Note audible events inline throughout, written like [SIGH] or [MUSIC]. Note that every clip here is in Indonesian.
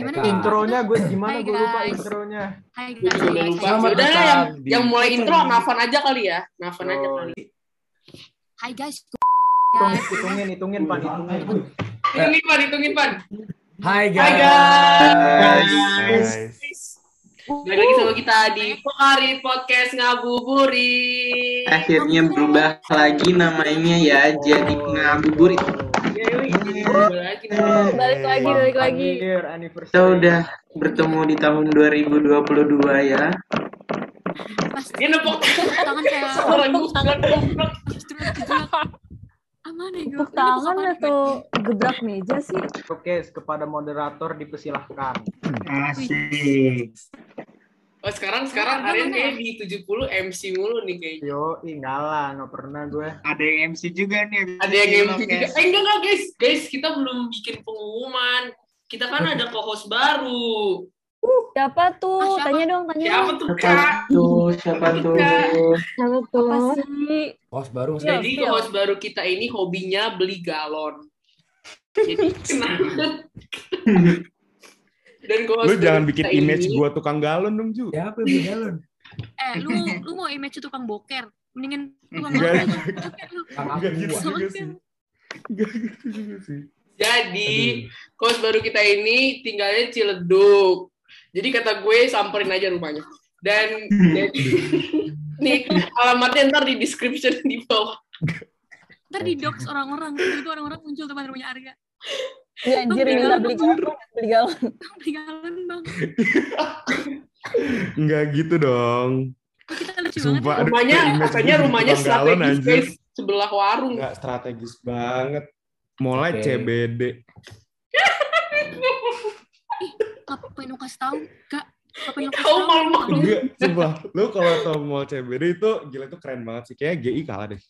Gimana? Intronya gue gimana gue lupa guys. intronya. Hai Gue juga udah guys. lupa. Udah yang, di- yang mulai intro Nafan aja kali ya. Nafan aja kali. Hai guys. Hitung, Guys. hitungin, hitungin, Pan, hitungin. Hitungin Pan, hitungin Pan. Hai Hai guys. guys. Guys. Balik lagi sama kita di Pokari Podcast Ngabuburit. Akhirnya berubah lagi namanya ya jadi ngabuburit. Lagi balik lagi balik lagi. Kita udah bertemu di tahun 2022 ya. Pas Dia nepok tangan kayak orang bukan goblok. justru kejelak. Aman ya gue. tepuk tangan atau gebrak meja sih Oke, kepada moderator dipersilahkan. Asik. Oh sekarang sekarang Aren mana? kayak di 70 MC mulu nih kayaknya. Yo, enggak lah, nggak pernah gue. Ada yang MC juga nih. Ada yang MC juga. Eh enggak enggak guys, guys kita belum bikin pengumuman. Kita kan ada co-host baru. siapa tuh Ah, siapa? tanya dong tanya Siapa dong tuh Siapa kak? tuh? Siapa tuh? siapa apa sih Host baru. Jadi co-host baru kita ini hobinya beli galon. [LAUGHS] Jadi kenapa? [LAUGHS] Dan Lu jangan bikin image ini- gua tukang galon dong, Ju. Siapa yang beli galon? Eh, lu lu mau image tukang boker? Mendingan tukang lu. Enggak gitu juga sih. Enggak gitu juga sih. Jadi, kos baru kita ini tinggalnya Ciledug. Jadi kata gue samperin aja rumahnya. Dan jadi, [LAUGHS] nih alamatnya ntar di description di bawah. Ntar di dox orang-orang. Itu orang-orang muncul teman rumahnya Arga. Iya anjir minta galon, beli galon beli galon Bang, beli galon bang. Enggak gitu dong. Kok kita lucu Sumpah, banget. ya? aduh, Rumahnya katanya gua rumahnya galon, strategis sebelah warung. Enggak strategis banget. Mulai Oke. CBD. Ngapain lu kasih tahu? Kak, ngapain lu kasih Tahu malu-malu. Enggak, sumpah. Lu kalau tau mall CBD itu gila itu keren banget sih. Kayak GI kalah deh.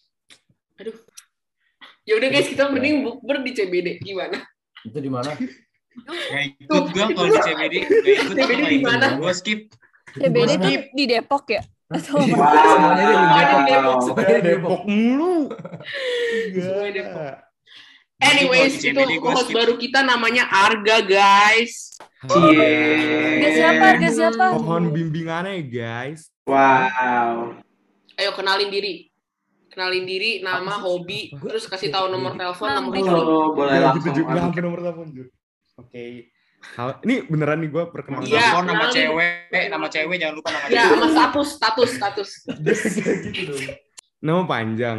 Ya udah guys, kita mending bukber di CBD gimana? Itu di mana? [LAUGHS] Gak ikut [LAUGHS] gua kalau di CBD. Gak ikut CBD di mana? Gua skip. CBD Mana? tuh di Depok ya atau Wow. Semuanya di Depok. Semuanya di Depok. Mulu. Semuanya Depok. Anyways, itu host baru kita namanya Arga guys. Cie. harga siapa harga siapa Mohon bimbingannya guys. Wow. Ayo kenalin diri. Kenalin diri, nama, hobi, terus kasih tahu nomor telepon, nomor rekening. Halo, boleh Enggak langsung gitu on. sampai nomor telepon, Ju. Oke. Hal, ini beneran nih gue perkenalan. Iya. Telepon nama kenalin. cewek, nama cewek jangan lupa nama Ya, cewek. sama status, status, status. [LAUGHS] Gitu dong. Nama panjang.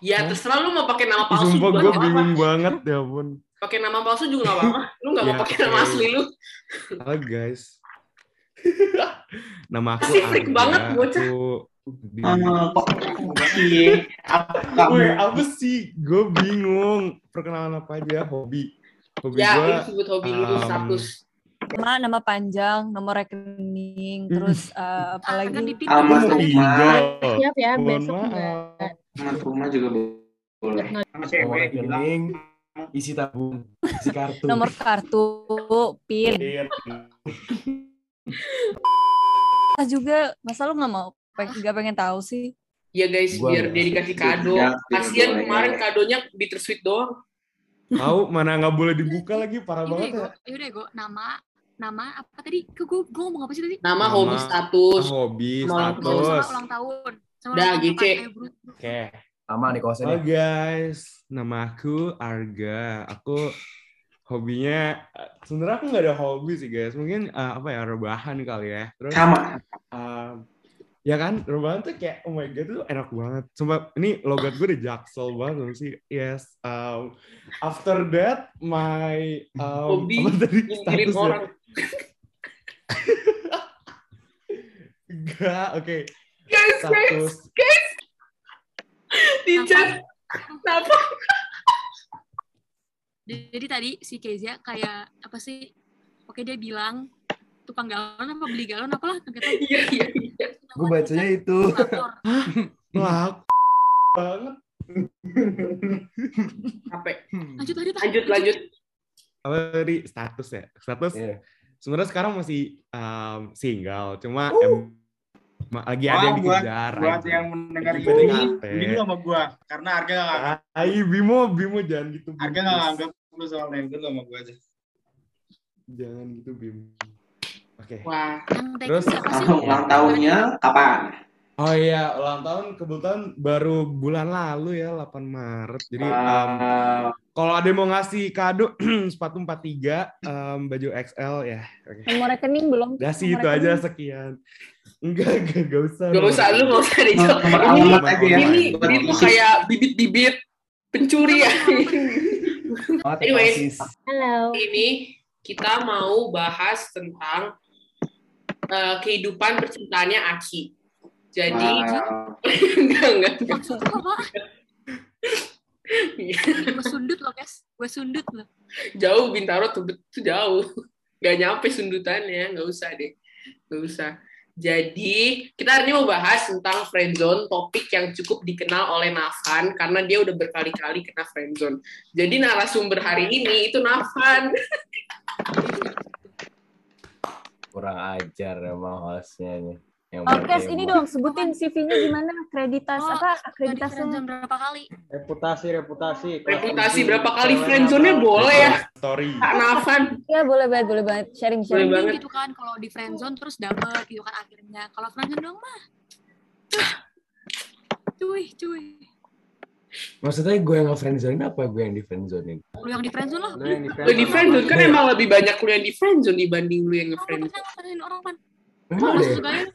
Ya, terserah lu mau pakai nama palsu Sumpah juga gue bingung banget ya ampun. Pakai nama palsu juga nggak apa-apa. Lu nggak mau Ya, pakai nama asli lu. Halo guys. [LAUGHS] Nama aku Arga. banget, bocah. Aku. Eh, kok Cie. Apa sih? Gue bingung. Perkenalan apa aja? Hobi. Hobi Ya, gue sebut hobi lu um, status. nama nama panjang nomor rekening terus eh, apa Arga lagi mau rumah. siap ya Mohon besok Alamat rumah juga boleh. Nama Nomor cewek bilang. rekening, isi tabung, isi kartu. nomor kartu pin juga masa lu nggak mau pengen nggak pengen tahu sih Ya guys, Gua biar dia dikasih kado. Ya, Kasian boleh. kemarin kadonya bittersweet doang. Tahu mana nggak boleh dibuka lagi parah Yaudah, banget ya. yaudah gue nama nama apa tadi? Gue gue gue ngomong apa sih tadi? Nama, Nama. hobi, status. Hobi, Mau Sama status. ulang tahun. Sama Dah, ulang tahun, Gice. Pak. Bro. Oke. Sama nih kosnya Halo nih. guys, nama aku Arga. Aku hobinya sebenarnya aku nggak ada hobi sih guys. Mungkin eh, apa ya rebahan kali ya. Terus Sama. um, ya kan rebahan tuh kayak oh my god itu enak banget. Sumpah ini logat gue udah jaksel banget sih. Yes. Um, after that my um, Hobi apa tadi statusnya? orang. Enggak, oke. Guys, guys, Status guys. Di chat. Kenapa? Jadi tadi si Kezia kayak apa sih? Oke dia bilang tukang galon apa beli galon apalah nggak tahu. Iya, iya, iya. Gue bacanya itu. Lah [LAUGHS] banget. Capek. Lanjut lanjut Lanjut, lanjut. apa tadi status ya status Iya. sebenarnya sekarang masih um, single cuma em- ma- lagi ada yang Wah, buat, dikejar buat yang mendengar ini, ini sama gua. Karena harga gak nganggap, Ay, Bimo, Bimo jangan gitu. harga Bimo. gak nganggap lu soalnya. Itu sama gua aja. Jangan gitu, Bim. Oke. Wah, Yang tag Terus, ulang tahunnya kapan? Oh iya, ulang tahun kebetulan baru bulan lalu ya, 8 Maret. Jadi Ah, kalau ada yang mau ngasih kado [CLEARS THROAT] sepatu 43, em, baju XL ya. Oke. Nomor rekening belum? Udah sih itu aja rekening. sekian. Enggak, enggak, enggak usah. gak usah lu gak usah dijawab. Ini aja ya. ini ini tuh kayak bibit-bibit pencuri ya. Oh, Anyway. Halo. ini kita mau bahas tentang eh, kehidupan percintaannya Aki. Jadi Wow. [LAUGHS] enggak enggak. Gue sundut loh, guys. Gue sundut loh. jauh Bintaro tuh tuh jauh. Gak nyampe sundutannya, nggak usah deh. Nggak usah. Jadi, kita hari ini mau bahas tentang friendzone, topik yang cukup dikenal oleh Nafan, karena dia udah berkali-kali kena friendzone. Jadi, narasumber hari ini itu Nafan. [LAUGHS] Kurang ajar emang hostnya nih. Yang Oke, bertema. ini dong sebutin CV-nya gimana? Akreditas Oh, apa? Akreditasnya? berapa kali? Reputasi, reputasi. Reputasi berapa kali friendzone-nya boleh ya, Story. Kak Nafan. Ya boleh banget, boleh banget. Sharing Boleh sharing. banget. gitu kan kalau di friendzone terus dapet gitu kan akhirnya. Kalau friendzone dong mah. Cuy, cuy. Maksudnya gue yang nge-friendzone apa gue yang di friendzone Lu yang di friendzone lah. Lu yang di Lu di friendzone kan emang lebih banyak lu yang di friendzone dibanding lu yang nge-friendzone. pernah nge-friendzone orang pan? Ada ya?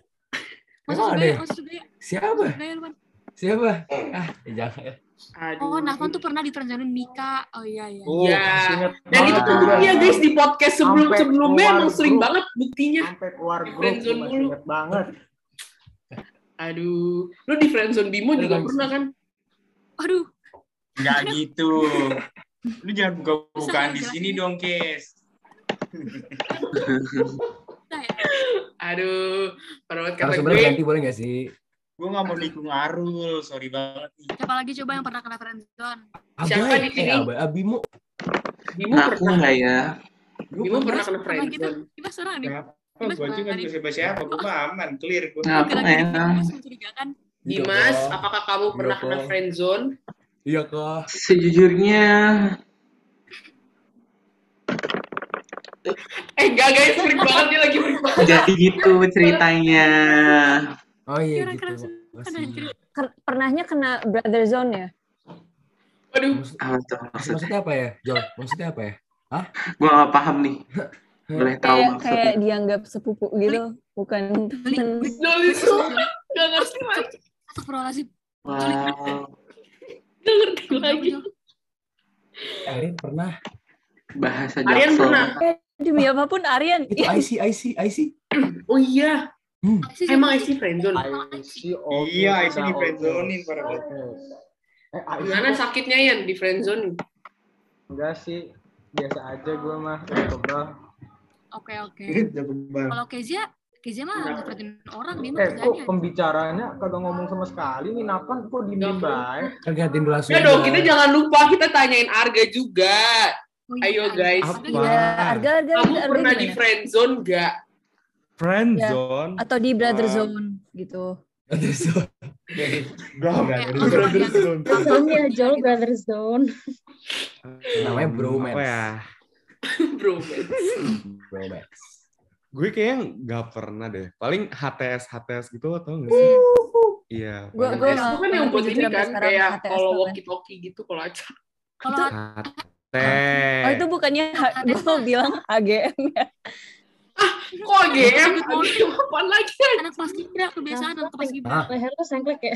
Masuk Emang ada ya? masuk segaya. Siapa? Siapa? Ah, jangan. Aduh. Oh, Nafan tuh pernah di friendzone Mika. Oh iya iya. Oh, Iya. inget Dan itu terbukti ya guys di podcast sebelum Sampai sebelumnya emang sering grup. banget buktinya. Sampai keluar grup, Friendzone mulu. banget. Aduh, lu di friendzone Bimo juga pernah kan? Aduh, Nggak gitu. Lu jangan buka-bukaan di sini dong, Kes. Aduh, banget kata gue. ganti boleh gak sih? Gue nggak mau nikung Arul, sorry banget nih. Siapa lagi coba yang pernah kena friendzone? Siapa di sini? Eh, Abai, Abimo. Bimo Ngaku pernah, nggak ya? Bimo pernah kena gitu. friendzone. Kita serang nih. Kenapa? Dimas Gue juga nggak siapa-siapa, gue aman, clear gue. Ngaku nggak ya? Dimas mencurigakan. Dimas, apakah kamu pernah Iya, kena kok. friendzone? Iya kok. Sejujurnya Eh enggak guys, freak banget dia lagi freak banget. jadi gitu ceritanya. Oh iya Kira gitu. keras kan anjir. Ken- Pernahnya kena brother zone ya? Aduh, Maksud- maksudnya? maksudnya apa ya, Jol? Maksudnya apa ya? Gue nggak paham nih. [LAUGHS] Boleh tahu Kayak maksudnya? kayak dianggap sepupu gitu, bukan temen. Jol itu gak ngerti lagi. Astagfirullahaladzim. Wow, Gak ngerti lagi. Erin pernah. bahasa jaksel. pernah. Eh, Demi apa pun Aryan. Itu IC, IC, IC. Oh iya, Hmm. emang IC friendzone. IC, oke, Iya, IC di friendzonein. Oke. Eh, Gimana sakitnya Yan di friendzone? Enggak sih, biasa aja gue mah. Coba. Oke oke. [LAUGHS] Kalau Kezia, Kezia mah nge-friendzone orang dia mah Eh, kok kerjanya. pembicaranya kagak ngomong sama sekali nih, Napan kok diem Nggak baik. Kan gantiin dulu Ya dong, kita jangan lupa kita tanyain Arga juga. Oh iya, Ayo, iya. guys. Arga Apa? Ya, harga harga Kamu harga pernah di gimana? friendzone gak? Friend Ya. zone. Atau di brother zone gitu. Oke, di brother zone. Zone ya, Jol Brother Zone. Namanya bromance. Apa ya? Bro, Bromance. Gue kayaknya nggak pernah deh. Paling HTS HTS gitu atau nggak sih? Iya. HTS itu kan yang buat ini kan, kayak HTS kalau tuh kan. walkie-talkie gitu kalau aja. Kalau HTS. Oh itu bukannya gue mau bilang AGM ya? Kok AGM? AGM apaan lagi? anak pas kibra kebiasaan anak pas kibra. Ah, Leher lu sengklek ya. [LAUGHS]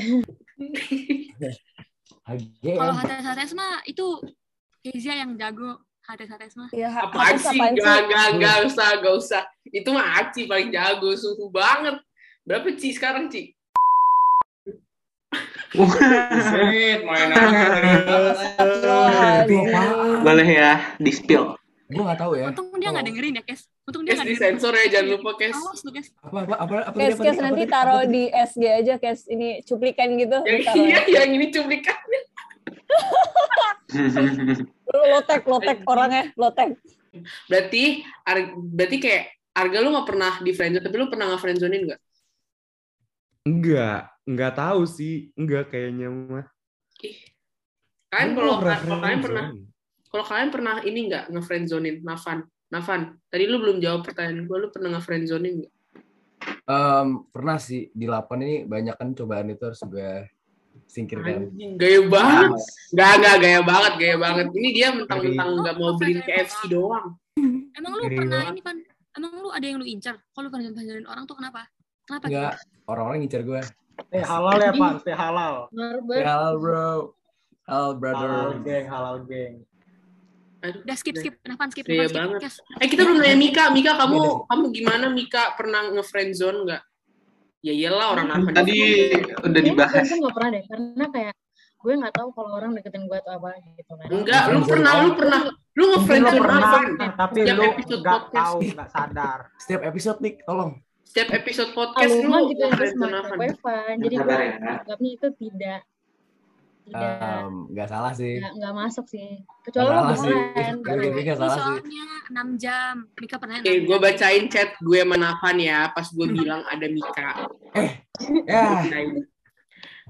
Kalau AGM. HTS HTS mah itu Kezia yang jago HTS HTS mah. Ya, Apaan HTS sih? apaan Gak, gak, gak usah, gak usah. Itu mah Aci paling jago, suhu banget. Berapa Ci sekarang, Ci? Buset, main aja. Itu apaan? Boleh ya, di spill. Gue gak tahu ya. Untung dia nggak dengerin ya, Kes. Untung dia Kes nggak di dengerin. sensor ya, jangan lupa, Kes. Awas lu, Kes. Apa, apa, apa, apa, Kes, kes apa nanti taruh apa di SG aja, kes ini cuplikan gitu. Yang, iya, yang ini cuplikan. [LAUGHS] Lu lotek, lotek orangnya, lotek. Berarti, ar- berarti kayak Arga lu gak pernah di friendzone, tapi lu pernah nge friendzonein gak? Enggak, enggak tahu sih. Enggak kayaknya mah. Kalian kalau nggak kalian pernah kalau kalian pernah ini nggak nge friendzonein Nafan? Nafan, tadi lu belum jawab pertanyaan gue, lu pernah nge-friendzonin nggak? Em, pernah sih di 8 ini banyak kan cobaan itu harus gue singkirkan. Anjing, gaya banget. Gak, gak, gaya banget, gaya banget. Ini dia mentang-mentang nggak mau beliin KFC doang. Emang lu pernah banget. ini pan? Emang lu ada yang lu incar? Kalau lu pernah pacarin orang tuh kenapa? Kenapa? gitu? Enggak, orang-orang ngincar gue. Stay halal ya, Pan. Stay halal. Barbar. Halal bro. Halal brother. Halal geng, halal geng. Aduh. Udah skip skip, kenapa skip? Iya Kenapa skip banget. podcast? Eh kita belum nanya Mika, Mika kamu Iya, kamu gimana Mika pernah nge-friendzone nggak? Ya iyalah orang Nafan. Tadi udah Kayaknya dibahas. gue nggak pernah deh, karena kayak gue nggak tahu kalau orang deketin gue atau apa gitu kan. Enggak, lu pernah, lu pernah, lu lo nge-friendzone pernah, tapi lu nggak tahu, nggak sadar. Setiap episode nih, tolong. Setiap episode podcast lu lu gitu sama Nafan. Evan. Jadi gue ya. anggapnya itu tidak Nggak salah sih. nggak masuk sih. Kecuali lo salah sih. Ini salah sih. soalnya 6 jam. Mika pernah Oke, gue bacain chat gue sama Nafan ya, pas gue [LAUGHS] bilang ada Mika. [LAUGHS] Ya,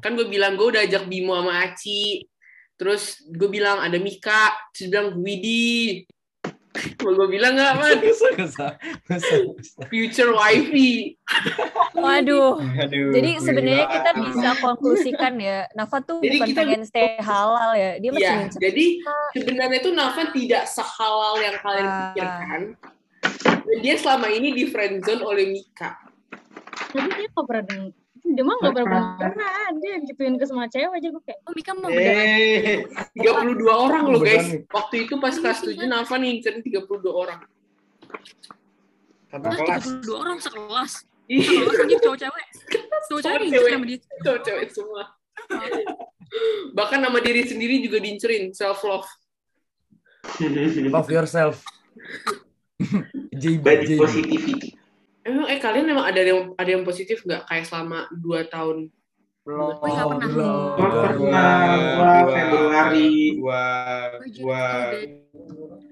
Kan gue bilang gue udah ajak Bimo sama Aci. Terus gue bilang ada Mika, terus bilang Widi. Mau gue bilang nggak, man? Kesel, kesel, kesel, kesel. Future wifey. Waduh. Aduh, Jadi sebenarnya kita bisa konklusikan ya, Nafa tuh Jadi bukan kita- pengen stay halal ya, dia masih mencari jadi sebenarnya tuh Nafan tidak sehalal yang kalian Ah. pikirkan. Dan dia selama ini di friendzone oleh Mika. Tapi dia nggak pernah dia mah nggak pernah beneran. Dia gituin ke semua cewek aja gue kayak Oh, Mika mau beneran. Eh, 32 orang loh guys. Waktu itu pas kelas 7 Nafan ngincerin 32 orang. Hah, kelas. 32 orang sekelas. Ih, Sekelas anjir cowok-cewek. Cowok-cewek Cewek. diincar sama dia. cewek semua. Bahkan nama diri sendiri juga diincerin, self love. [LAUGHS] Love yourself. Jiba, Body jiba. positivity. Emang eh kalian emang ada yang ada yang positif nggak kayak selama 2 tahun? Belum. Oh, nggak pernah. belum. Gua pernah, gua Februari, Gua, gua,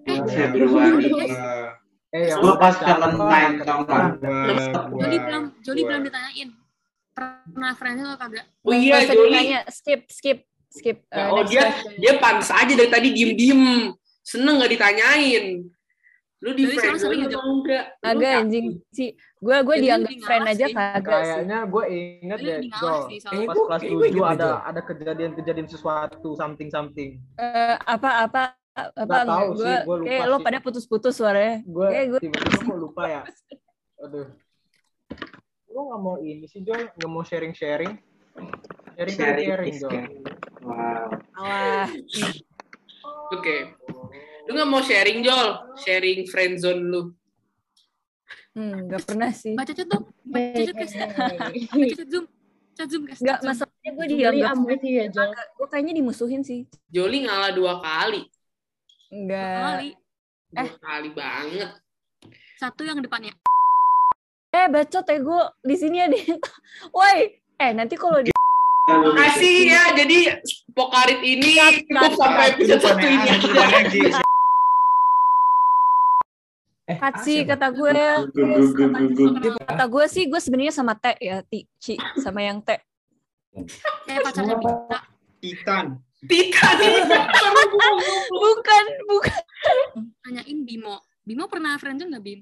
Eh, Februari. Eh, yang Gua pas? Valentine, tau gua, Joli belum, Joli belum ditanyain. Pernah friends atau kagak? Oh iya, Joli. skip, skip, skip. Uh, oh dia dia pantas aja dari tadi diem diem seneng nggak ditanyain lu di Jadi sekarang sering mau nggak Lu Kagak nggak? anjing sih. Gue gue dianggap friend aja kagak sih. Kayaknya gue inget deh, Eh, soalnya. Pas gua- kelas kayak gua 7 inget deh, ada ada kejadian-kejadian sesuatu something something. Eh, apa apa tahu gue sih, gua lupa kayak lo sih. pada putus-putus suaranya. Gue Kayak gue tiba-tiba kok [LAUGHS] lupa ya. Aduh. Lu nggak mau ini sih Jol, nggak mau sharing-sharing. Sharing kan Sharing sharing Jol. caring. Wow. Wah, oke lu nggak mau sharing Jol sharing friendzone lu hmm, gak pernah sih. Baca chat dong. Baca chat guys. Baca chat Zoom. Chat Zoom guys. Gak masalahnya gue dianggap you ya, Jol. gue kayaknya dimusuhin sih. Joli ngalah dua kali Enggak. Kali. dua kali banget Satu yang depannya. Eh bacot ya gue di sini ada. yang- [LAUGHS] Woi, eh nanti kalau di Makasih ya jadi Pokarit ini Cut, cukup cut, sampai episode satu depannya ini A, itu depannya G. Eh, Katsi kata gue, kata gue sih gue sebenarnya sama T ya, Ti, Ci, sama yang T. Kayak pacarnya Mika. Titan. Tita nih [LAUGHS] Bukan, bukan. Tanyain Bimo. Bimo pernah friendzone nggak Bim?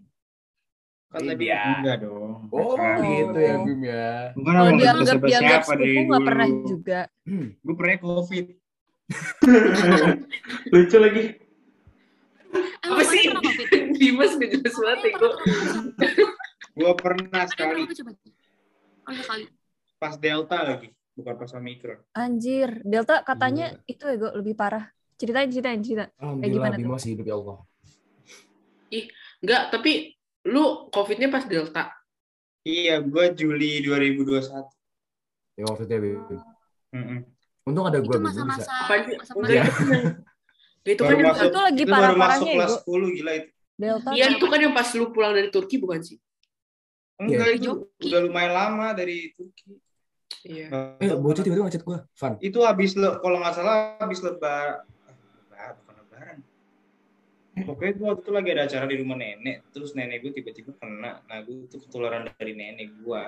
Kan tadi Iya. enggak dong. Oh, gitu ya, Bim ya. Bukan sama dianggap siapa dianggap sepupu nggak pernah juga. Gue pernah covid. [LAUGHS] [LAUGHS] Lucu lagi. Eh, apa sih? [LAUGHS] Dimas gak jelas banget ya gue Gue pernah sekali berapa coba? Oh, kali. pas delta lagi, bukan pas omikron. Anjir, Delta katanya itu ya gue lebih parah. Ceritain, ceritain, cerita. Alhamdulillah, gimana tuh? Bim masih hidup ya Allah. Enggak, tapi lu COVID-nya pas Delta. Iya, gue Juli 2021. Ya maksudnya, Bim. Mm-mm. Untung ada gue, Itu masa-masa itu kan [LAUGHS] yang- itu kan Baru yang masuk, Itu lagi itu baru masuk ya, kelas Go. 10 gila itu. Delta. Iya, itu kan yang pas lu pulang dari Turki bukan sih? Enggak, Dari itu Joki. udah lumayan lama dari Turki. Iya. Eh, bocah tiba-tiba ngechat gue. Fun. Itu habis le, kalau nggak salah habis lebar, lebar bukan lebaran. Pokoknya gue waktu itu lagi ada acara di rumah nenek, terus nenek gue tiba-tiba kena. Nah, gue tuh ketularan dari nenek gue.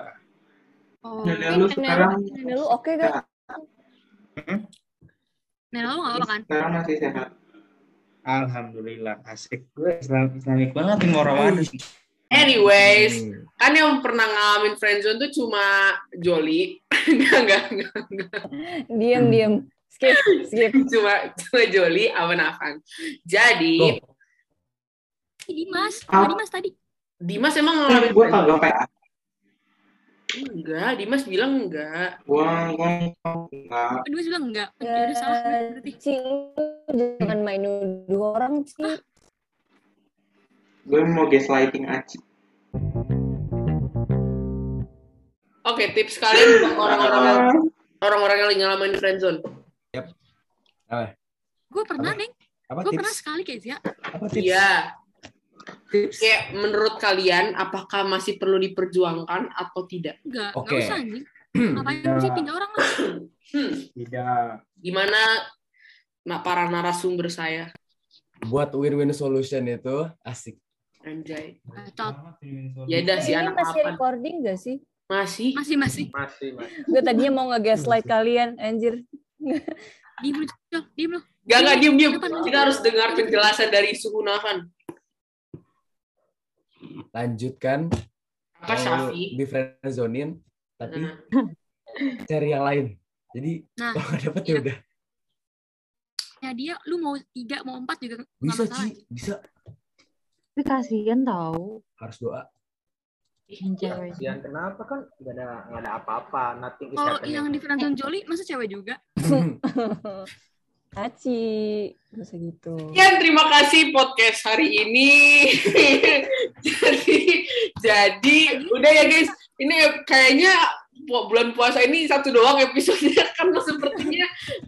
Oh, Nenek lu sekarang Nenek lu oke gak? nenek lu nggak apa kan? sekarang masih sehat. Alhamdulillah asik. Gue Islam Islamik banget nih mau Ramadan. Anyways, Hmm. kan yang pernah ngalamin friendzone tuh cuma Joli. [LAUGHS] Enggak, enggak, enggak, enggak. Diem, diem. Skip, skip. [LAUGHS] Cuma, cuma Joli, Awan Afan. Jadi, Loh. Dimas, Ah. Dimas tadi? Dimas emang ngalamin gue friendzone? kagak PA. Enggak, Dimas bilang enggak. Gue enggak. Dimas bilang enggak. Ya udah salah berarti. Ci, lu jangan main nuduh orang, Ci. Gue mau gaslighting Aci. Oke, tips kalian buat orang-orang yang [LAUGHS] orang-orang yang lagi ngalamin friendzone. Gue pernah, Apa? Neng. Apa Gue pernah sekali kayak Zia. Apa tips? Iya. Tips. Kayak menurut kalian apakah masih perlu diperjuangkan atau tidak? Enggak, Oke. enggak usah anjing. [CLEARS THROAT] Ngapain sih tinggal orang lah. Hmm, Tidak. gimana nah, para narasumber saya? Buat win-win solution itu asik. Anjay. Bacot. Ya udah si Ini anak masih apa? recording gak sih? Masih. Masih, masih. Masih, masih. Gue tadinya mau nge-gaslight kalian, anjir. Diem lu. Diem lu. Gak, gak, diem, diem. Kita harus dengar penjelasan dari suku Nafan. Lanjutkan. Apa Kalau Syafi? di friendzonin, tapi Nah, cari yang lain. Jadi Nah, kalau nggak dapet ya iya. udah. Ya dia, lu mau tiga, mau empat juga Bisa. Ci, bisa. Tapi kasihan tau. Harus doa. Cewek. Kasihan kenapa kan nggak ada nggak ada apa-apa. Nothing is Kalau yang di friendzone Joli, masa cewek juga? [LAUGHS] Aci, gak usah gitu. Sekian terima kasih podcast hari ini. [LAUGHS] jadi, jadi udah ya guys. Ini kayaknya bulan puasa ini satu doang episodenya [LAUGHS] karena sepertinya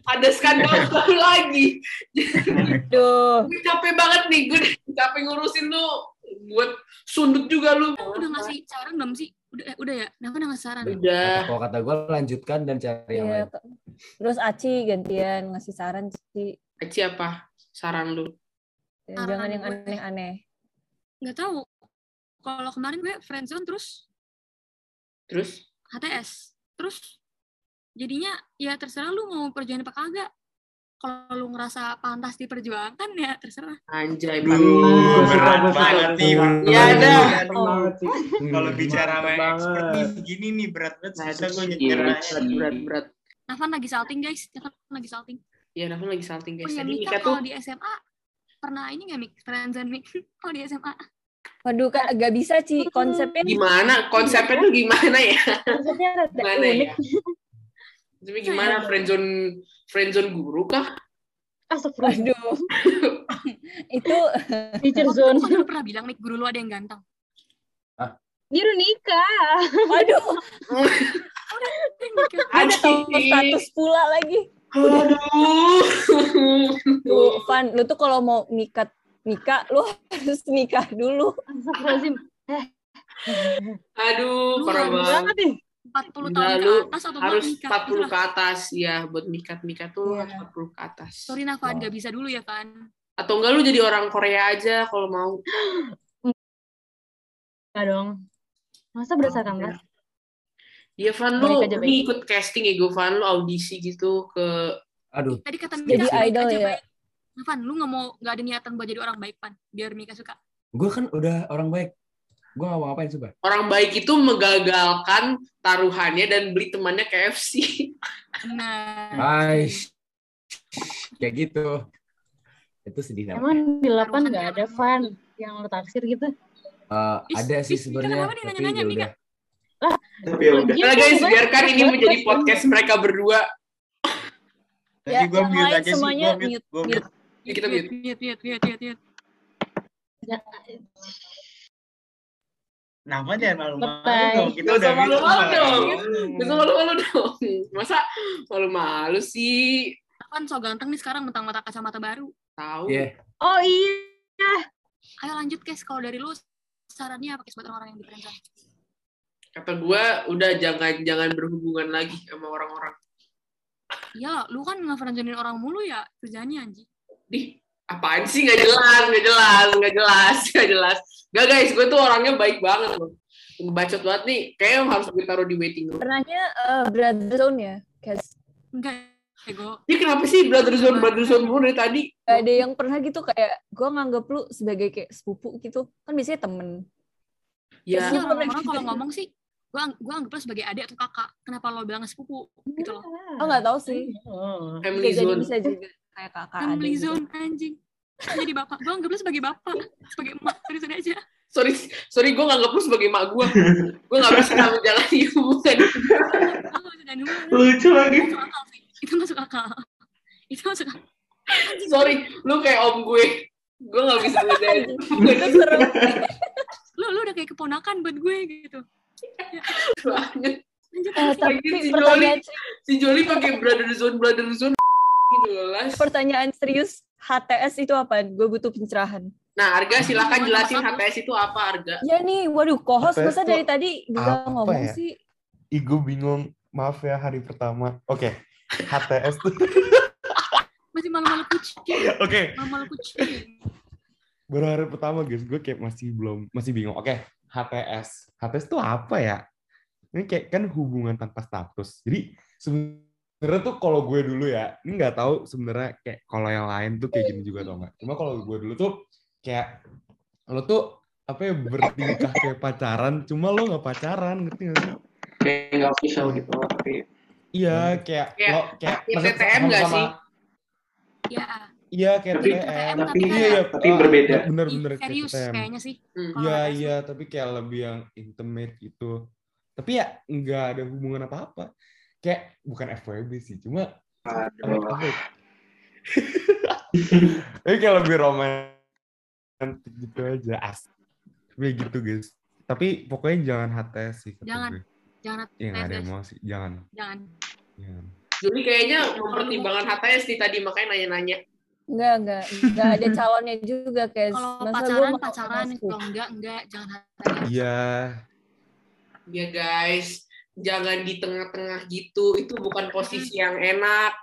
ada skandal [LAUGHS] baru lagi. Duh, Gue capek banget nih, gue capek ngurusin lu buat sundut juga lu. Udah ngasih saran belum sih? Udah, eh, udah ya? Kenapa udah ngasih saran? Udah. Kalau kata gue lanjutkan dan cari yang iya. lain. Terus Aci gantian ngasih saran, Ci. Aci apa? Saran lu. Jangan Saran yang gue. aneh-aneh. Nggak tahu. Kalau kemarin gue friendzone terus Terus? HTS. Terus jadinya ya terserah lu mau perjuangin apa kagak. Kalau lu ngerasa pantas diperjuangkan ya terserah. Anjay, Duh, berat banget nih. Ya sih. [LAUGHS] Kalau bicara sama expert nih begini nih berat banget susah gue Iya, nyetirnya. Berat, berat, berat. Nafan lagi salting guys. Nafan lagi salting. Ya, Nafan lagi salting Oh guys. ya Tadi Mika Mika tuh kalau di SMA pernah ini nggak Mik? Friendzone Mik? [LAUGHS] Kalau di SMA. Waduh, Kak, gak bisa, Ci. Konsepnya gimana? Konsepnya tuh gimana ya? Maksudnya rada Gimana unik. ya? Tapi gimana friendzone friendzone guru kah? Astagfirullah. Waduh. [LAUGHS] itu [LAUGHS] Teacher zone. itu kan lu pernah bilang nih guru lu ada yang ganteng. Dia udah nikah. waduh, [LAUGHS] ada tahu status pula lagi. Aduh. Tuh, Van, lu tuh kalau mau nikat nikah, lu [LAUGHS] harus nikah dulu. Astagfirullahaladzim. Aduh, Lu parah banget. Banget nih. 40 Gila, tahun lu ke atas atau Harus nikah. 40 Itulah. ke atas ya buat mikat-mikat tuh Iya. harus 40 ke atas. Sorry Nafan, nggak bisa dulu ya kan. Atau enggak lu jadi orang Korea aja kalau mau. Enggak dong. Masa berdasarkan ras? Iya Van lu ini baik. ikut casting ya Van lu audisi gitu ke Aduh, Tadi kata Jadi Mika, idol aja, ya? baik. Nafan, lu nggak mau nggak ada niatan buat jadi orang baik pan, biar Mika suka. gue kan udah orang baik. Gue gak mau ngapain coba. orang baik itu menggagalkan taruhannya dan beli temannya KFC. Nah, Hai. Kayak gitu. Itu sedih namanya. Emang di delapan Taruhannya nggak ada fan yang lo taksir gitu? Eh, Is- ada sih sebenarnya, kenapa tapi nanya-nanya, ya Mika? udah. Tapi ya udah. Nah guys, biarkan ini menjadi podcast mereka berdua. Tadi Ya, gue mute aja sih, semuanya gue mute, mute, gue mute. Yuk, kita mute. mute, mute, mute, mute, mute. Kenapa jangan malu-malu dong? Kita udah malu-malu dong. Bisa malu-malu dong. Masa malu-malu sih? Nafan so ganteng nih sekarang mentang-mentang kacamata baru. Tahu. Iya. Oh iya. Ayo lanjut guys, kalau dari lu sarannya apa guys buat orang-orang yang di friendzone? Kata gue, udah jangan jangan berhubungan lagi sama orang-orang. Iya lu kan nge-friendzonein orang mulu ya kerjanya anjing. Di apaan sih nggak jelas, nggak jelas, nggak jelas, [LAUGHS] nggak jelas. Gak guys, gue tuh orangnya baik banget loh. Ngebacot banget nih, kayaknya harus gue taruh di waiting room. Pernahnya eh, brother zone ya, Kes. Enggak. ego Ini kenapa sih brother zone brother zone mulu dari tadi? Gak ada yang pernah gitu kayak gue nganggap lu sebagai kayak sepupu gitu kan biasanya temen Ya, Biasanya orang-orang kalau ngomong sih gue gue anggap lo sebagai adik atau kakak kenapa lo bilang sepupu gitu loh oh nggak tahu sih Oh. family zone. bisa juga kayak kakak adik family gitu. zone anjing jadi bapak gue anggap lo sebagai bapak sebagai emak sorry sorry aja Sorry, sorry gue nganggap lu sebagai mak gue. gue gak bisa menjalani hubungan. Lucu lagi. masuk akal sih itu masuk akal itu masuk akal Sorry, lu kayak om gue. Gue gak bisa menjalani hubungan itu serem lo lo udah kayak keponakan buat gue gitu banget. lanjut Eh, lanjut. tapi si pertanyaan Si Joli pakai brother zone brother zone gitu las. pertanyaan serius HTS itu apa? Gue butuh pencerahan. Nah, Arga silakan jelasin HTS itu apa Arga? Ya nih, waduh, kohos masa dari tadi apa ngomong ya? sih? Ih, gue bingung. Maaf ya hari pertama. Oke. HTS tuh. [LAUGHS] masih malu-malu kucing Oke. malu-malu kucing Baru hari pertama guys, gue kayak masih belum masih bingung. Oke, HTS. HTS tuh apa ya? Ini kayak kan hubungan tanpa status. Jadi sebenarnya tuh kalau gue dulu ya, ini nggak tahu sebenarnya kayak kalau yang lain tuh kayak gini juga atau enggak. Cuma kalau gue dulu tuh kayak lo tuh apa ya bertingkah kayak pacaran, cuma lo nggak pacaran, ngerti nggak sih? Kayak nggak official gitu. Tapi Iya, kayak Kayak- lo kayak kayak maksud- TTM nggak sih? ya Iya, kayak Tapi- TTM. tapi iya, kayak- iya, tapi ah, berbeda. Bener-bener kayak serius TTM. kayaknya sih Hmm. Iya iya tapi kayak lebih yang intimate gitu. Tapi ya nggak ada hubungan apa-apa. Kayak bukan FWB sih, cuma aduh. ya? Tapi kayak lebih romantis gitu aja. As. Kayak gitu guys. Tapi pokoknya jangan HTS sih. Jangan. gue. jangan Iya nggak ada HTS, emosi. Jangan. jangan Jangan. Joli kayaknya mempertimbangkan HTS nih tadi makanya nanya-nanya. Enggak, enggak. Enggak ada [LAUGHS] calonnya juga, kayak kalau Masa pacaran pacaran kalau enggak enggak jangan HTS Iya. Ya guys, jangan di tengah-tengah gitu. Itu bukan posisi yang enak.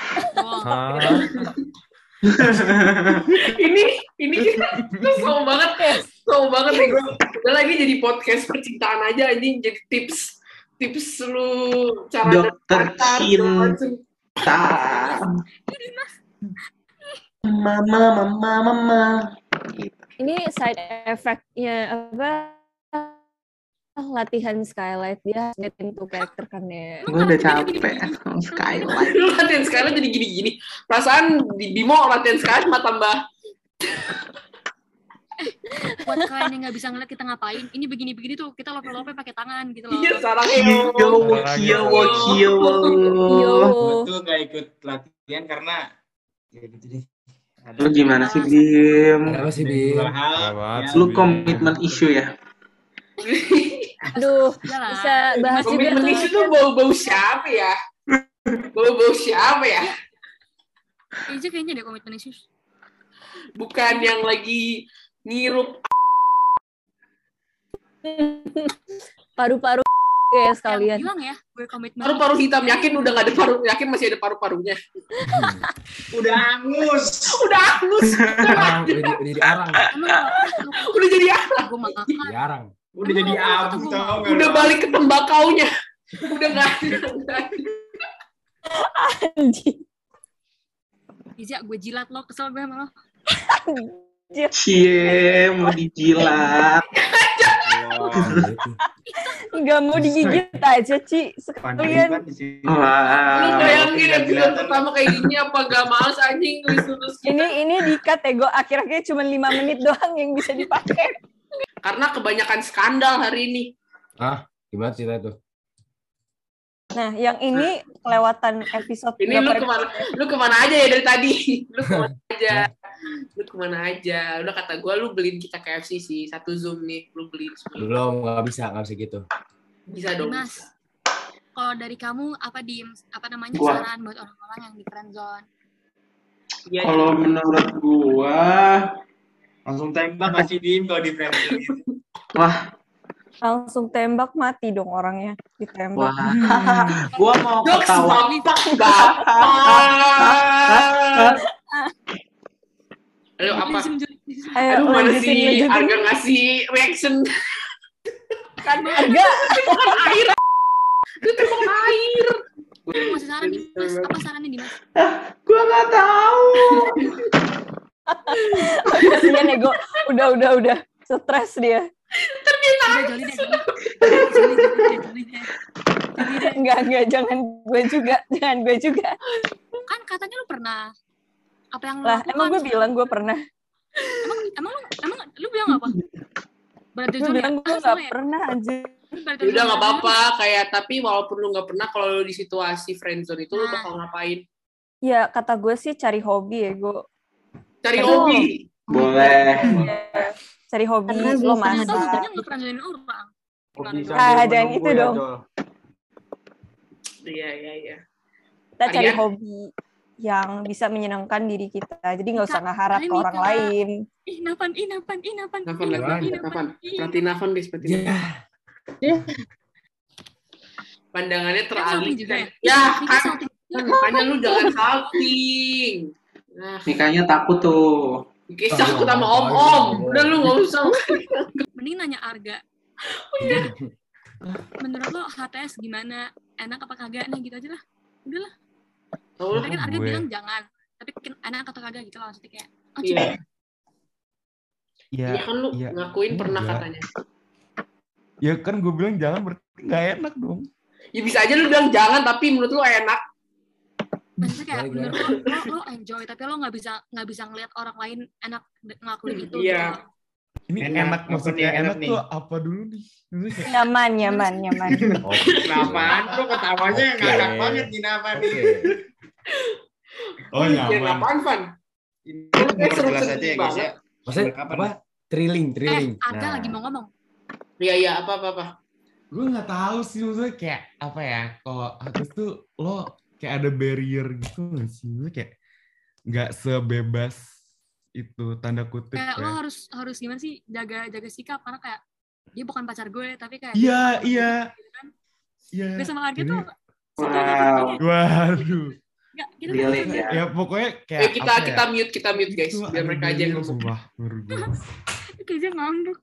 Hah? [LAUGHS] ini ini kita sama banget sama banget nih gue udah lagi jadi podcast percintaan aja anjing jadi tips tips lu cara Dokter cinta. Mama, mama, mama. Ini side effect-nya apa? Latihan Skylight dia ngetin tuh karakter kan ya. Gue udah capek sama Skylight. lu [LAUGHS] latihan sekarang jadi gini-gini perasaan di Bimo latihan sekarang cuma tambah [LAUGHS] buat kalian yang nggak bisa ngeliat kita ngapain ini begini-begini tuh kita lope-lope pakai tangan gitu loh iya sarang Yo, yo, yo, Yo. Gue tuh gak ikut latihan karena ya gitu deh. Lu gimana sih, Bim? Kenapa sih, Bim? Lu komitmen isu ya? [LAUGHS] Aduh, bisa bahas juga tuh. isu tuh bau-bau siapa ya? Bau-bau siapa ya? Kayaknya kayaknya deh komitmen issues bukan yang lagi ngirup. Paru-paru ya sekalian. bilang ya gue komitmen. Paru-paru hitam yakin udah gak ada paru yakin masih ada paru-parunya. [LAUGHS] Udah angus. udah angus Arang, udah, di, udah diarang. Emang kalau [LAUGHS] udah jadi apa gue makan. Diarang. Udah jadi abu tau gak? udah balik ke tembakaunya udah gak ada [LAUGHS] Anjing. Iza gue jilat lo kesel gue sama lo Cie, mau dijilat. Wah, Gitu. Nggak mau digigit aja, Ci. Sekalian. di lu Wah. bayangin episode pertama kayak gini apa gak males anjing Ini ini di-cut ya, gue akhir-akhirnya cuma 5 menit doang yang bisa dipakai. Karena kebanyakan skandal hari ini. Gimana cerita itu? Nah, yang ini kelewatan episode ini lu ke mana lu ke mana aja ya dari tadi? [LAUGHS] Lu ke mana aja? Lu ke mana aja? Udah kata gue lu beliin kita KFC sih satu zoom nih lu beliin semua. Belum, nggak bisa, nggak bisa gitu. bisa dong Dimas kalau dari kamu apa di apa namanya Gua. saran buat orang-orang yang di friend zone? Iya, Kalau menurut gua, Langsung tembak kasih dim kalau di friendzone gitu. wah, langsung tembak mati dong orangnya ditembak. wah, [LAUGHS] gua mau ketawa. Ayo apa? Ayo Aduh mana sih harga ngasih reaction kan Harga. tembakan air itu tembakan air Lu ngasih saran Dimas. Apa sarannya Dimas? Gua nggak tahu. Kasihan nego. Udah, udah, udah. Stres dia. Deh. Enggak, enggak. Jangan gue juga. Jangan gue juga. Kan katanya lu pernah. Apa yang lu Lah, lakukan? emang gue bilang gue pernah. Emang, emang lu, emang lu bilang apa? Berarti Gue ya? bilang gue Ah, gak ya? pernah aja. Berarti Ya udah nggak ya? apa-apa kayak tapi walaupun lu nggak pernah kalau lu di situasi friendzone itu lu Nah. bakal ngapain? Ya, kata gue sih cari hobi ya, gue. Cari Aduh. hobi. Boleh. Cari hobi, Karena lo bisa Ternyata masak. buktinya nggak pernah jolin orang. Ah, jangan itu ya, dong. Iya iya iya. Kita cari Arya? hobi yang bisa menyenangkan diri kita. Jadi nggak usah ngeharap ke orang lain. Ih, Napan, ih, Napan, ih, Napan, Nafan ih, lagi, Napan, Nafan. ih, Perhatiin Nafan. Ya, Pandangannya Kan teralihkan. ya? Ya, kan, salting. kan makanya lu jangan salting. Nah, Nikahnya takut tuh. kisah aku sama om-om. Udah lu nggak usah. Mending nanya Arga. Menurut lo HTS gimana? Enak apa kagak? Nah gitu aja lah. Udah lah. Tahu lu? Tadi kan Arga bilang jangan. Tapi kan enak atau kagak gitu lah maksudnya kayak. Oh, Iya. Iya. Iya kan lu iya. ngakuin pernah katanya. Ya kan gue bilang jangan berarti nggak enak dong. Ya bisa aja lu bilang jangan tapi menurut lu enak. Maksudnya kayak menurut lo, lo, lo enjoy tapi lo nggak bisa nggak bisa ngeliat orang lain enak ngelakuin itu Iya. gitu. Ini Enak, enak, apa maksudnya nih, enak enak nih? tuh apa dulu nih? Kayak, Nyaman, nyaman, nyaman. oh, Kenapaan? Kok ketawanya Oke. ngakak banget gini apa nih? Oke. oh Iya, nyaman. apaan, Van? Ini seru-seru aja ya guys banget. ya. Maksudnya Kapan apa? Thrilling, eh thrilling. Arga Nah. lagi mau ngomong Iya iya apa apa apa. Gue nggak tahu sih maksudnya kayak apa ya? Kalau atas tuh lo kayak ada barrier gitu nggak sih? Maksudnya kayak nggak sebebas itu tanda kutip kayak lo ya. harus harus gimana sih jaga jaga sikap karena kayak dia bukan pacar gue tapi kayak Iya, iya. gitu kan. Iya. gue sama Arga Jadi- tuh Wow. Waduh. Nggak, kita Really, tuh- ya. Ya pokoknya kayak Eh, kita apa kita ya? mute kita mute guys Itu biar mereka aja yang ngomong. sumpah, menurut gue. [LAUGHS] ngambek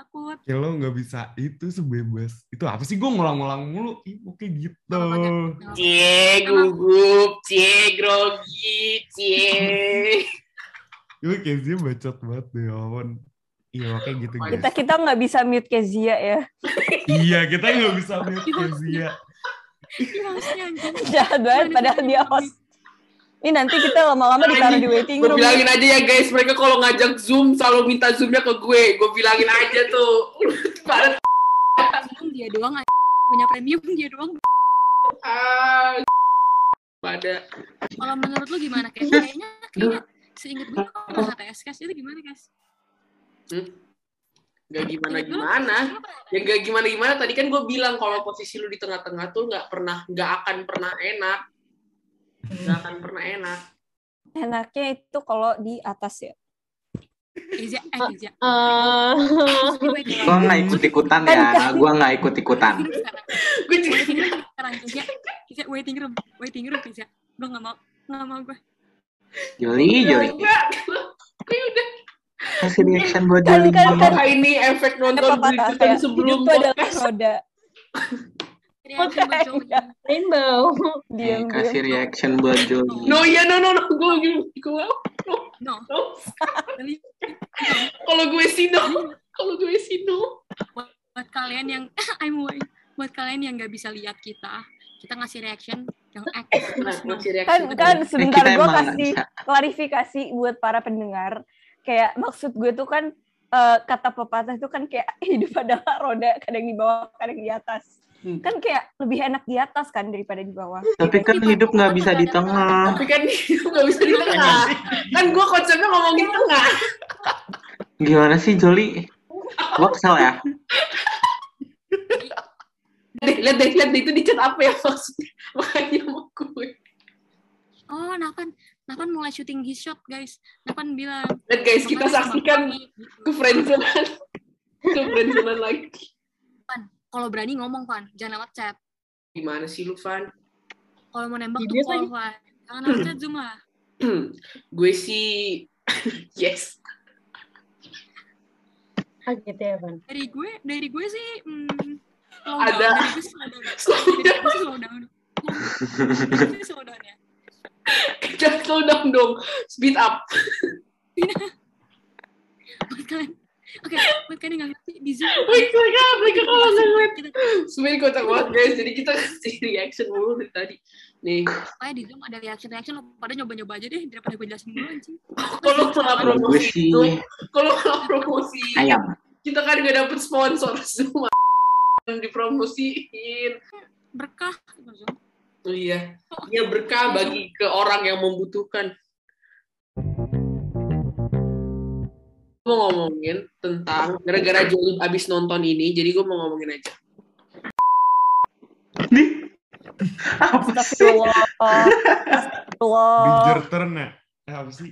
takut Kayak lo nggak bisa itu sebebas. Itu apa sih? Gue ngulang-ngulang mulu. Ih, oke gitu. Gak. Apa-apa. Cie gugup, cie grogi, cie. [LAUGHS] Gue Kezia bacot banget deh, ya ampun. Iya, kayak gitu guys. Kita kita nggak bisa mute Kezia ya. [LAUGHS] Iya, kita nggak bisa mute Kezia. Iya. Jahat banget padahal dia host. Ini nanti kita lama-lama ditaruh di waiting Gue room. bilangin aja ya guys, mereka kalau ngajak zoom selalu minta zoomnya ke gue. Gue bilangin aja tuh. [LAUGHS] Pada Premium dia doang punya premium dia doang ah, pada kalau menurut lu gimana kayak kayaknya kayaknya seinget gue pernah HTS guys itu gimana guys Gak gimana Ingat dulu, gimana. lu pernah HTS? Ya gak gimana gimana. Tadi kan gue bilang kalau posisi lu di tengah-tengah tuh nggak pernah, nggak akan pernah enak. Nggak akan pernah enak. Enaknya itu kalau di atas ya. Eh Kezia. Eh, Gua nggak ikut ikutan ya. Gua nggak ikut ikutan. Gue juga Waiting room sekarang Kezia. Kezia waiting room, waiting room Kezia. Gue nggak mau, nggak mau gue. Joli, Joli. Gue udah. Kasih reaction buat Kan- Joli. kan- kan- ini efek nonton berita kayak sebelum podcast? roda. Reaction buat. Rainbow. Diam, Eh, kasih diam. reaction buat Joli. No, ya no, no, no. Gue, gue, No, no. Kalau gue sih no. Kalau gue sih no. buat kalian yang [LAUGHS] I'm away. buat kalian yang nggak bisa lihat kita, kita ngasih reaction yang aktif terus no. masih reaksi Kan kan Eh, sebentar kita gue kasih bisa. klarifikasi buat para pendengar. Kayak maksud gue tuh kan eh, kata pepatah itu kan kayak [LAUGHS] hidup adalah roda, kadang di bawah, kadang di atas. Hmm. Kan kayak lebih enak di atas kan daripada di bawah. Tapi kan [LAUGHS] hidup nggak bisa di tengah. Tapi kan itu nggak bisa di tengah. Kan gue konsepnya ngomongin tengah. Gimana sih Joli? Gua kesel ya. Deh, lihat deh, lihat deh itu di chat apa ya maksudnya? Makanya mau gue. Oh, Napan, Napan mulai shooting his shot guys. Napan bilang. Lihat guys, kita "Napan sama saksikan kami," gitu. ke friendzone ke friendzone lagi. Kalau berani ngomong Pan, jangan lewat chat. Gimana sih lu, Van? Kalau mau nembak tuh Video call. Pan. Jangan lewat chat lah. [CLEARS THROAT] gue sih [LAUGHS] yes. Ah gitu ya, Van. Dari gue, dari gue sih, hmm, slow Ada. slow [LAUGHS] down. Slow down. Slow down ya. [LAUGHS] Jangan slow down dong. Speed up. Buat Oke, buat kalian yang nggak ngerti di Zoom. Wait, mereka, mereka kalau ngeliat. Kita Sebenernya kocak banget guys. Jadi kita kasih reaction mulu dari tadi. Nih, pokoknya di Zoom ada reaction-reaction lo pada nyoba-nyoba aja deh daripada gue jelasin dulu anjing. kalau salah promosi itu, kalau salah promosi, ayam. kita kan nggak dapet sponsor semua dipromosiin. Berkah gitu, Zoom. Oh iya, iya berkah bagi ke orang yang membutuhkan. Mau ngomongin tentang gara-gara Jolib abis nonton ini, jadi gue mau ngomongin aja. Apa sih? Astagfirullah. Bridgerton ya? Eh, apa sih?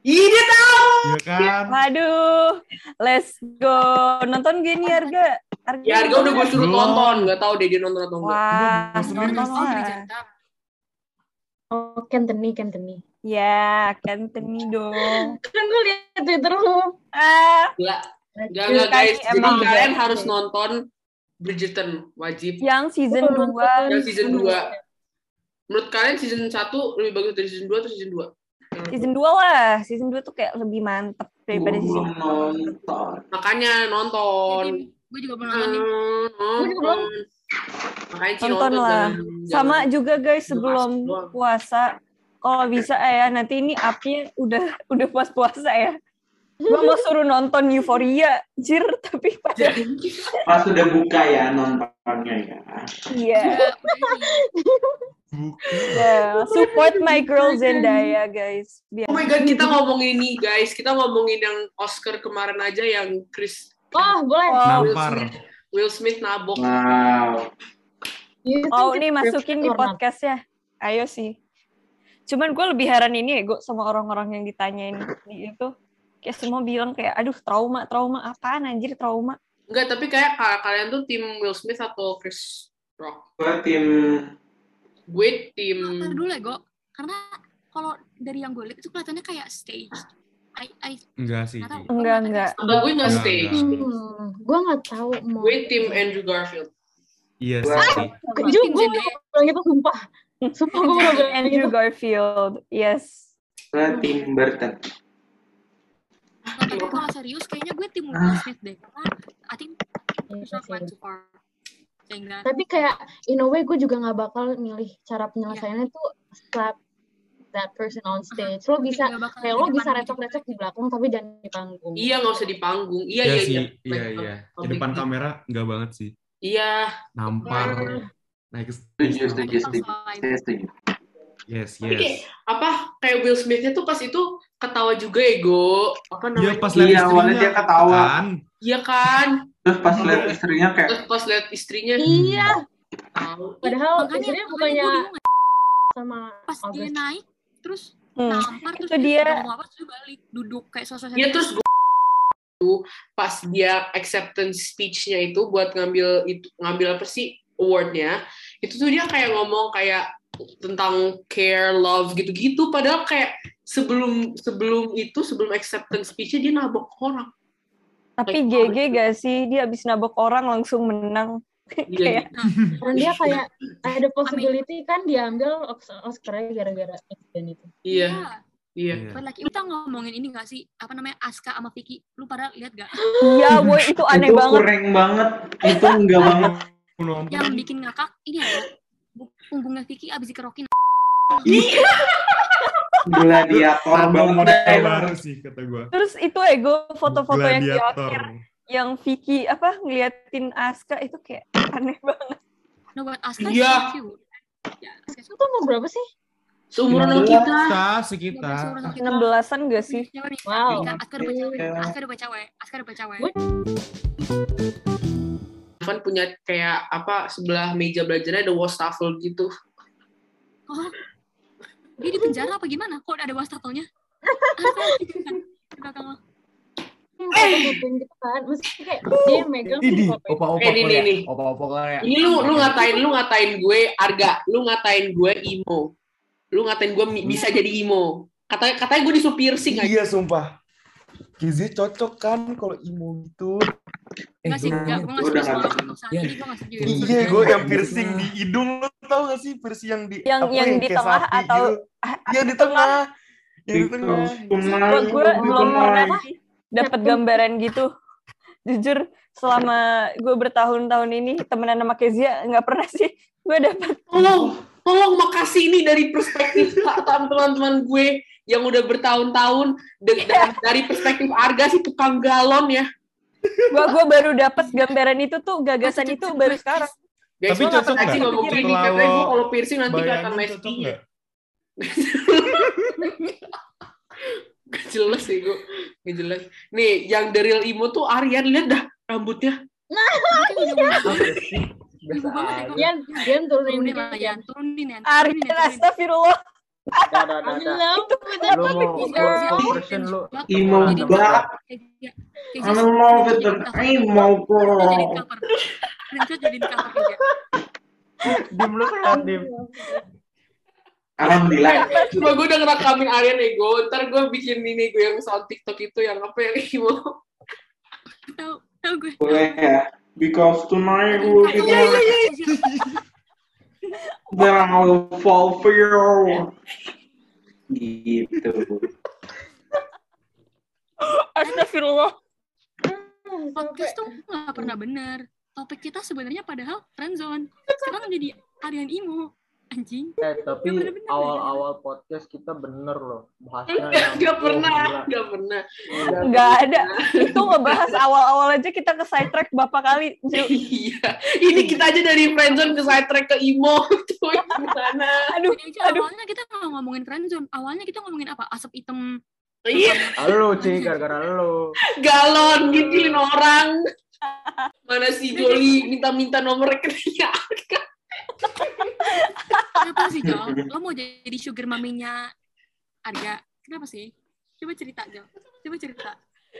Ih, dia tahu. Iya kan? Waduh, let's go. Nonton gini harga. Harga, Ya, harga udah gue suruh Belum. tonton, nggak tahu deh dia nonton atau enggak. Wah, nonton Oh, lah. Oh, Kenteni, Kenteni. Ya, Kenteni dong. [LAUGHS] Kan gue liat Twitter lu. Ah, Enggak, enggak, Kali enggak guys. Jadi kalian beda. harus nonton Bridgerton, wajib. yang season Gua belum 2. nonton. Yang season 2. Menurut kalian season 1 lebih bagus dari season 2 atau season 2? Season 2 lah. Season 2 tuh kayak lebih mantep daripada Gue season belum nonton. Makanya nonton. Gue juga belum nonton nih. Gua juga belum. Makanya Ci Nonton lah. Sama juga guys sebelum puasa. Kalau bisa ya nanti ini apinya udah udah puas puasa ya. Gua mau suruh nonton Euphoria, jir tapi pada Pas udah buka ya nontonnya ya. iya. Ini. Ya, support my girl Zendaya guys. Biar Oh my god, kita ngomongin ini guys. Kita ngomongin yang Oscar kemarin aja yang Chris Oh, boleh. Oh, Will. Smith, Will Smith nabok. Wow. Mau think nih it's masukin di podcast ya. Ayo sih. Cuman gue lebih heran ini ya, gue sama orang-orang yang ditanyain di itu. Kayak semua bilang kayak, aduh trauma, trauma apaan anjir trauma. Enggak, tapi kayak ka- kalian tuh tim Will Smith atau Chris Rock? Gue tim Gue tim Ntar dulu ya, Go. Karena kalau dari yang gue lihat itu kelihatannya kayak stage. I, I, Enggak sih. nggak tahu. Ki. Enggak, enggak. Enggak, gue nggak Enggak, stage. enggak. Hmm, gue nggak tahu mau. Gue tim Andrew Garfield. Iya Wah. sih. Ju, Tim gue bilang gitu sumpah. Sumpah gue udah bilang Andrew gitu. Garfield, yes. gue tim Burton. Tapi kalau serius kayaknya gue tim Will Smith deh. Karena I think Iya it's not sih. went too far. Sehingga Tapi kayak in a way gue juga nggak bakal milih cara penyelesaiannya tuh slap that person on stage. Lo bisa kayak lo bisa gitu. recok-recok di belakang tapi jangan di panggung. Iya, nggak usah di panggung. Iya, Iya iya, iya. Iya, iya. Di depan gitu. kamera enggak banget sih. Iya. Nampar. Naik ke Setuju, setuju, setuju. Setuju. Yes, Tapi kayak, yes. apa, kayak Will Smith-nya tuh pas itu ketawa juga ya, Go. Apa Iya, namanya? pas lihat Iya, awalnya dia ketawa. Kan? Iya kan? Terus pas lihat istrinya kayak Terus pas lihat istrinya, Iya. tahu. Padahal makanya, istrinya bukannya sama pas dia naik terus Hmm. nampar terus dia. apa terus dia balik duduk kayak sosok Iya, terus gue pas dia acceptance speech-nya itu buat ngambil itu ngambil apa sih award-nya itu tuh dia kayak ngomong kayak tentang care love gitu-gitu padahal kayak sebelum sebelum itu sebelum acceptance speech-nya dia nabok orang Tapi GG gak sih? Dia abis nabok orang langsung menang. Iya, Kayak, Dan dia kayak ada possibility kan diambil Os- Oscar-nya gara-gara insiden itu. iya iya Iya. But like, kita ngomongin ini gak sih apa namanya Aska sama Vicky lu pada lihat gak iya, woi itu aneh itu banget. kurang banget. Itu enggak banget. Nonton. yang bikin ngakak ini ada punggungnya Vicky abis dikerokin Gladiator Tambah banget. model baru sih kata gue. Terus itu ego foto-foto yang di akhir yang Vicky apa ngeliatin Aska itu kayak aneh banget. no buat Aska Iya. ya Itu mau berapa sih? seumuran sama kita sekitar. Kita. 16-an gak sih? Wow. Aska udah punya cewek. Aska udah punya cewek Aska udah punya cewek? Evan punya kayak apa sebelah meja belajarnya ada wastafel gitu oh dia di penjara apa gimana kok ada wastafelnya kan? Belakang lo gitu kan. Maksudnya kayak dia yang megang Ini opa-opa Eh, ini, Korea. ini. Opa-opa Korea. ini lu lu ngatain lu ngatain gue Arga lu ngatain gue emo lu ngatain gue bisa jadi emo katanya katanya gue disuruh piercing aja Iya sumpah. Kizi cocok kan kalau imo gitu. Enggak sih, gua enggak. nanya. Gue Gua nggak udah Iya. gue. Iya, Iya, gue yang piercing di hidung lu tau gak sih piercing yang di Yang- apa yang di kayak tengah sapi atau- gitu. Yang di tengah. Yang di tengah. Gue gue belum pernah dapat gambaran gitu. Jujur selama gue bertahun-tahun ini temenan sama Kezia nggak pernah sih gue dapat. Tolong, tolong makasih ini dari perspektif teman-teman gue yang udah bertahun-tahun da- dari perspektif Arga sih tukang galon ya. Gue gue baru dapat gambaran itu tuh gagasan itu baru sekarang. Guys, Tapi cocok ngapain sih nggak? ngomong kayak gini? Kalau Katanya gue kalau piercing nanti lesbi. cocok nggak? Gak jelas sih gue. Gak jelas. Nih, yang the real imo tuh Aryan. Lihat dah rambutnya. Ibu banget ya, kok. Dian, Dian turunin lah, Yan. Turunin, Yan. Aryan Turunin, Yan. astagfirullah. Dah, dah, dah, dah. Lu mau lu. Imo banget. Jadiin cover. Dim lu sehat, Dim. Alhamdulillah. Cuma gue udah ngerekamin Aryan ego. Ntar gue bikin ini gue yang sound TikTok itu yang apa yang imo. Tahu, tahu gue. Boleh ya. Because tonight will be Iya, the iya, iya. Then I will fall for you. [LAUGHS] Gitu. Astagfirullah. podcast tuh nggak pernah bener. Topik kita sebenarnya padahal friendzone. Sekarang jadi Aryan Imo. Anjing. Eh, tapi awal-awal podcast kita bener loh. Bahasnya Enggak, yang- gak oh, pernah. gila. Gak pernah. Nggak ada. Itu ngebahas awal-awal aja kita ke sidetrack berapa kali. Ju. Iya. Ini kita aja dari friendzone ke side track ke imo. [LAUGHS] Tuh gimana? Aduh, aduh. awalnya kita nggak ngomongin friendzone. Awalnya kita ngomongin apa? Asap hitam. Iya. Lu, Ci, gara-gara lu. galon gituin orang mana si Joli minta-minta nomor rekeningnya Kenapa sih, Jo? Lo mau jadi sugar maminya Arga? Kenapa sih? Coba cerita, Jo. Coba cerita.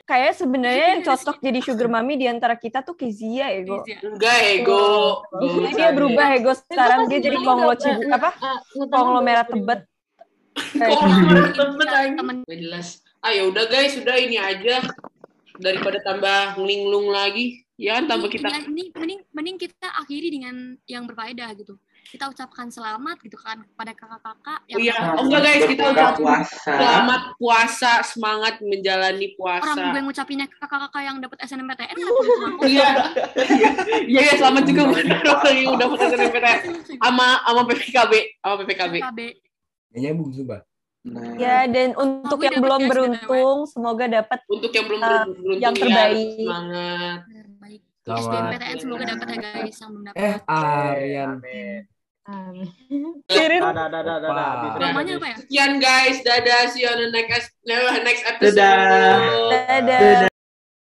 Kayak sebenarnya yang cocok jadi sugar mami di antara kita tuh Kezia ya, Go. Kezia. enggak ego Jadi dia berubah ego sekarang dia jadi konglo cibu apa? Konglomerat tebet. Kayak konglomerat tebet Temen- temen Gak jelas ah ya udah guys sudah ini aja daripada tambah ngelinglung lagi ya kan tambah kita ini, ini mending mending kita akhiri dengan yang berfaedah gitu. Kita ucapkan selamat gitu kan kepada kakak-kakak yang Iya. Oh, enggak, guys, kita udah- puasa. selamat puasa semangat menjalani orang puasa gue ngucapinnya ke kakak-kakak yang dapat SNMPTN iya iya iya selamat juga buat orang yang udah puasa SNMPTN sama sama PPKB sama PPKB PKB. Gak nyambung sumpah. Nah, Ya dan untuk yang belum ya, beruntung semoga dapat untuk yang belum Uh, ber- beruntung yang ya, terbaik. semangat. Selamat. SBMPTN semoga dapat ya guys yang belum dapat. Eh, Aryan. Amin. Amin. kirim Namanya apa ya? sekian guys dadah see you on the next next episode Dadah. dadah.